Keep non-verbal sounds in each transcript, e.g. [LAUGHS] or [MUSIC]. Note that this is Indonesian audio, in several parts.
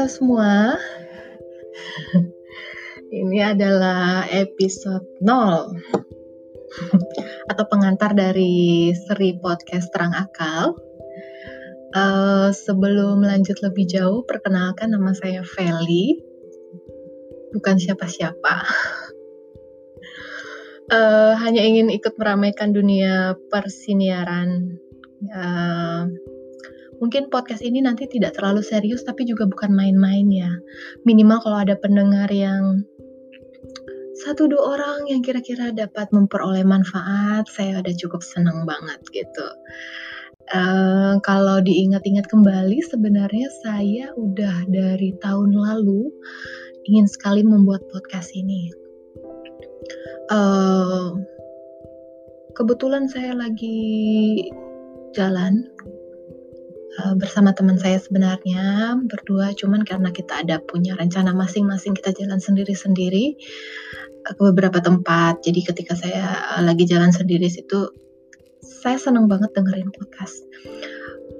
Halo semua. Ini adalah episode 0 atau pengantar dari seri podcast Terang Akal. Uh, sebelum lanjut lebih jauh, perkenalkan nama saya Feli. Bukan siapa-siapa. Uh, hanya ingin ikut meramaikan dunia persiniaran. Uh, mungkin podcast ini nanti tidak terlalu serius tapi juga bukan main-main ya. Minimal kalau ada pendengar yang satu dua orang yang kira-kira dapat memperoleh manfaat, saya udah cukup senang banget gitu. Uh, kalau diingat-ingat kembali, sebenarnya saya udah dari tahun lalu ingin sekali membuat podcast ini. Uh, kebetulan saya lagi jalan uh, bersama teman saya sebenarnya berdua cuman karena kita ada punya rencana masing-masing kita jalan sendiri-sendiri ke beberapa tempat. Jadi ketika saya lagi jalan sendiri situ saya senang banget dengerin podcast.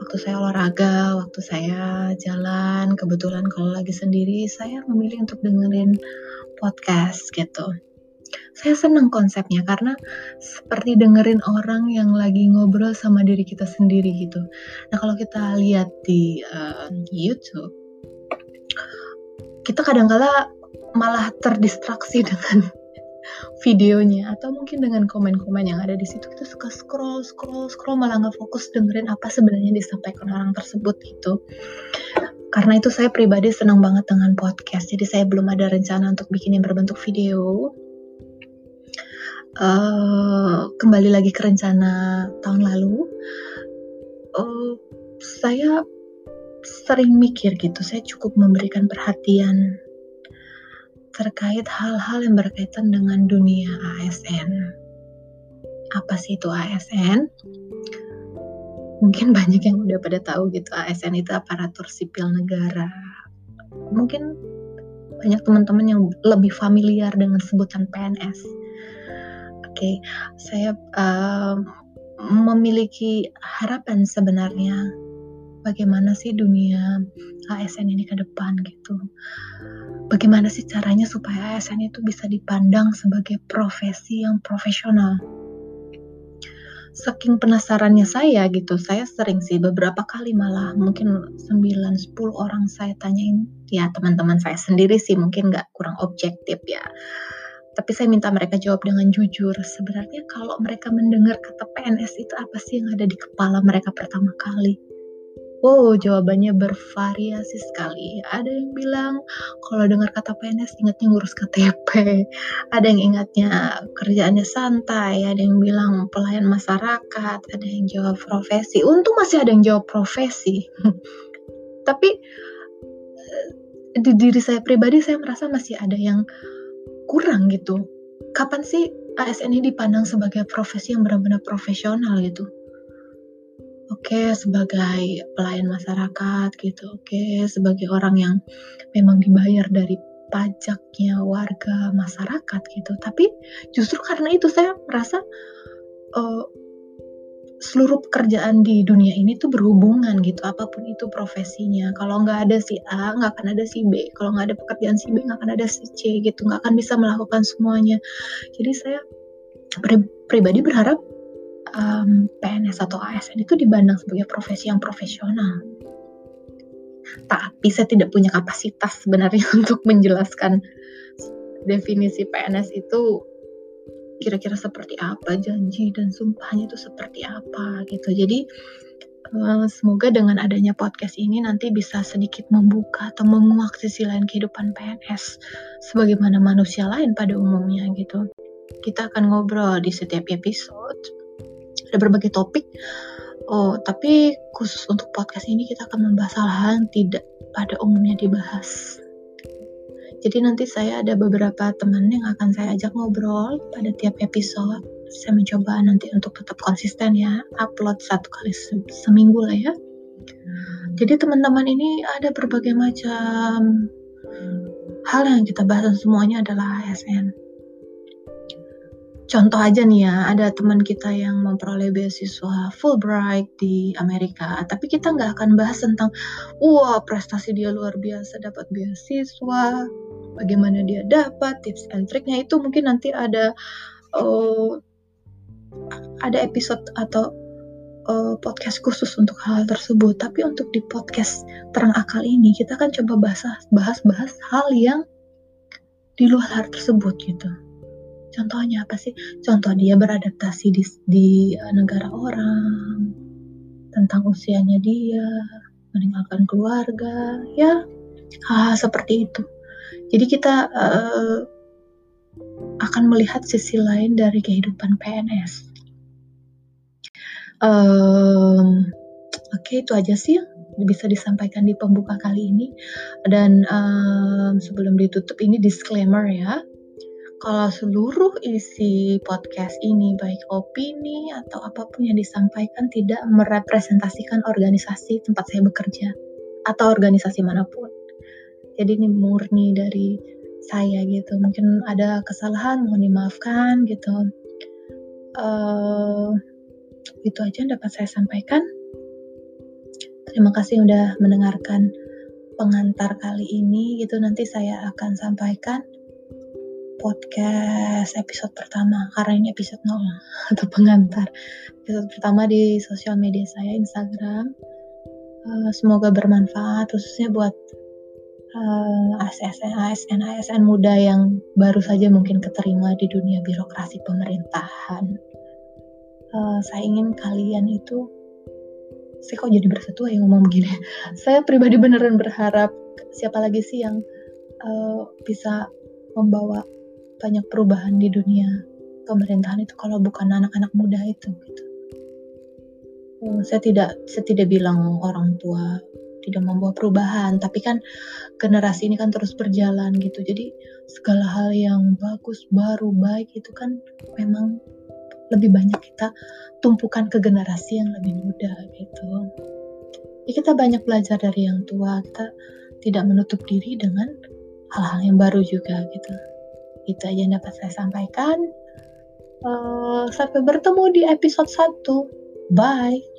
Waktu saya olahraga waktu saya jalan kebetulan kalau lagi sendiri saya memilih untuk dengerin podcast gitu saya senang konsepnya karena seperti dengerin orang yang lagi ngobrol sama diri kita sendiri gitu. Nah kalau kita lihat di uh, YouTube, kita kadang-kala malah terdistraksi [LAUGHS] dengan videonya atau mungkin dengan komen-komen yang ada di situ. Kita suka scroll scroll scroll malah nggak fokus dengerin apa sebenarnya disampaikan orang tersebut itu karena itu saya pribadi senang banget dengan podcast jadi saya belum ada rencana untuk bikin yang berbentuk video uh, kembali lagi ke rencana tahun lalu, uh, saya sering mikir gitu, saya cukup memberikan perhatian terkait hal-hal yang berkaitan dengan dunia ASN. Apa sih itu ASN? Mungkin [LAUGHS] banyak yang udah pada tahu gitu, ASN itu aparatur sipil negara. Mungkin banyak teman-teman yang lebih familiar dengan sebutan PNS okay, saya uh, memiliki harapan sebenarnya bagaimana sih dunia ASN ini ke depan gitu. Bagaimana sih caranya supaya ASN itu bisa dipandang sebagai profesi yang profesional. Saking penasarannya saya gitu, saya sering sih beberapa kali malah mungkin 9-10 orang saya tanyain, ya teman-teman saya sendiri sih mungkin nggak kurang objektif ya tapi saya minta mereka jawab dengan jujur. Sebenarnya kalau mereka mendengar kata PNS itu apa sih yang ada di kepala mereka pertama kali? Wow, jawabannya bervariasi sekali. Ada yang bilang kalau dengar kata PNS ingatnya ngurus KTP. Ada yang ingatnya kerjaannya santai. Ada yang bilang pelayan masyarakat. Ada yang jawab profesi. Untung masih ada yang jawab profesi. [LAUGHS] Tapi eh, di diri saya pribadi saya merasa masih ada yang kurang gitu. Kapan sih ASN ini dipandang sebagai profesi yang benar-benar profesional gitu? Oke, sebagai pelayan masyarakat gitu. Oke, sebagai orang yang memang dibayar dari pajaknya warga masyarakat gitu. Tapi justru karena itu saya merasa uh, seluruh pekerjaan di dunia ini tuh berhubungan gitu apa pun itu profesinya. Kalau nggak ada si A nggak akan ada si B. Kalau nggak ada pekerjaan si B nggak akan ada si C gitu. Nggak akan bisa melakukan semuanya. Jadi saya pri pribadi berharap um, PNS atau ASN itu dibandang sebagai profesi yang profesional. Tapi saya tidak punya kapasitas sebenarnya [LAUGHS] untuk menjelaskan definisi PNS itu kira-kira seperti apa janji dan sumpahnya itu seperti apa gitu. Jadi uh, semoga dengan adanya podcast ini nanti bisa sedikit membuka atau menguak sisi lain kehidupan PNS sebagaimana manusia lain pada umumnya gitu. Kita akan ngobrol di setiap episode ada berbagai topik. Oh tapi khusus untuk podcast ini kita akan membahas hal-hal yang tidak pada umumnya dibahas jadi nanti saya ada beberapa teman yang akan saya ajak ngobrol pada tiap episode. Saya mencoba nanti untuk tetap konsisten ya, upload satu kali se seminggu lah ya. Jadi teman-teman ini ada berbagai macam hal yang kita bahas semuanya adalah ASN. contoh aja nih ya, ada teman kita yang memperoleh beasiswa Fulbright di Amerika, tapi kita nggak akan bahas tentang, wah prestasi dia luar biasa dapat beasiswa, bagaimana dia dapat, tips and triknya itu mungkin nanti ada uh, ada episode atau uh, podcast khusus untuk hal tersebut. Tapi untuk di podcast terang akal ini kita kan coba bahas bahas bahas hal yang di luar hal tersebut gitu Contohnya apa sih? Contoh dia beradaptasi di, di eh, negara orang, tentang usianya dia, meninggalkan keluarga, ya hal, -hal seperti itu. Jadi kita uh, akan melihat sisi lain dari kehidupan PNS. Um, Oke, okay, itu aja sih bisa disampaikan di pembuka kali ini. Dan um, sebelum ditutup ini disclaimer ya kalau seluruh isi podcast ini baik opini atau apa pun yang disampaikan tidak merepresentasikan organisasi tempat saya bekerja atau organisasi mana pun. Jadi ini murni dari saya gitu. Mungkin ada kesalahan mohon dimaafkan gitu. Uh, itu aja yang dapat saya sampaikan. Terima kasih sudah mendengarkan pengantar kali ini gitu nanti saya akan sampaikan podcast episode pertama karena ini episode 0 atau [LAUGHS] pengantar episode pertama di sosial media saya Instagram uh, semoga bermanfaat khususnya buat ASN, ASN, ASN muda yang baru saja mungkin keterima di dunia birokrasi pemerintahan uh, saya ingin kalian itu saya kok jadi bersetua yang ngomong begini [LAUGHS] saya pribadi beneran berharap siapa lagi sih yang uh, bisa membawa banyak perubahan di dunia pemerintahan itu kalau bukan anak-anak muda itu gitu. Uh, saya tidak saya tidak bilang orang tua tidak membawa perubahan, tapi kan generasi ini kan terus berjalan gitu. Jadi segala hal yang bagus, baru, baik itu kan memang lebih banyak kita tumpukan ke generasi yang lebih muda gitu. Ya kita banyak belajar dari yang tua, kita tidak menutup diri dengan hal-hal yang baru juga gitu. Itu aja yang dapat saya sampaikan. Uh, sampai bertemu di episode 1. Bye.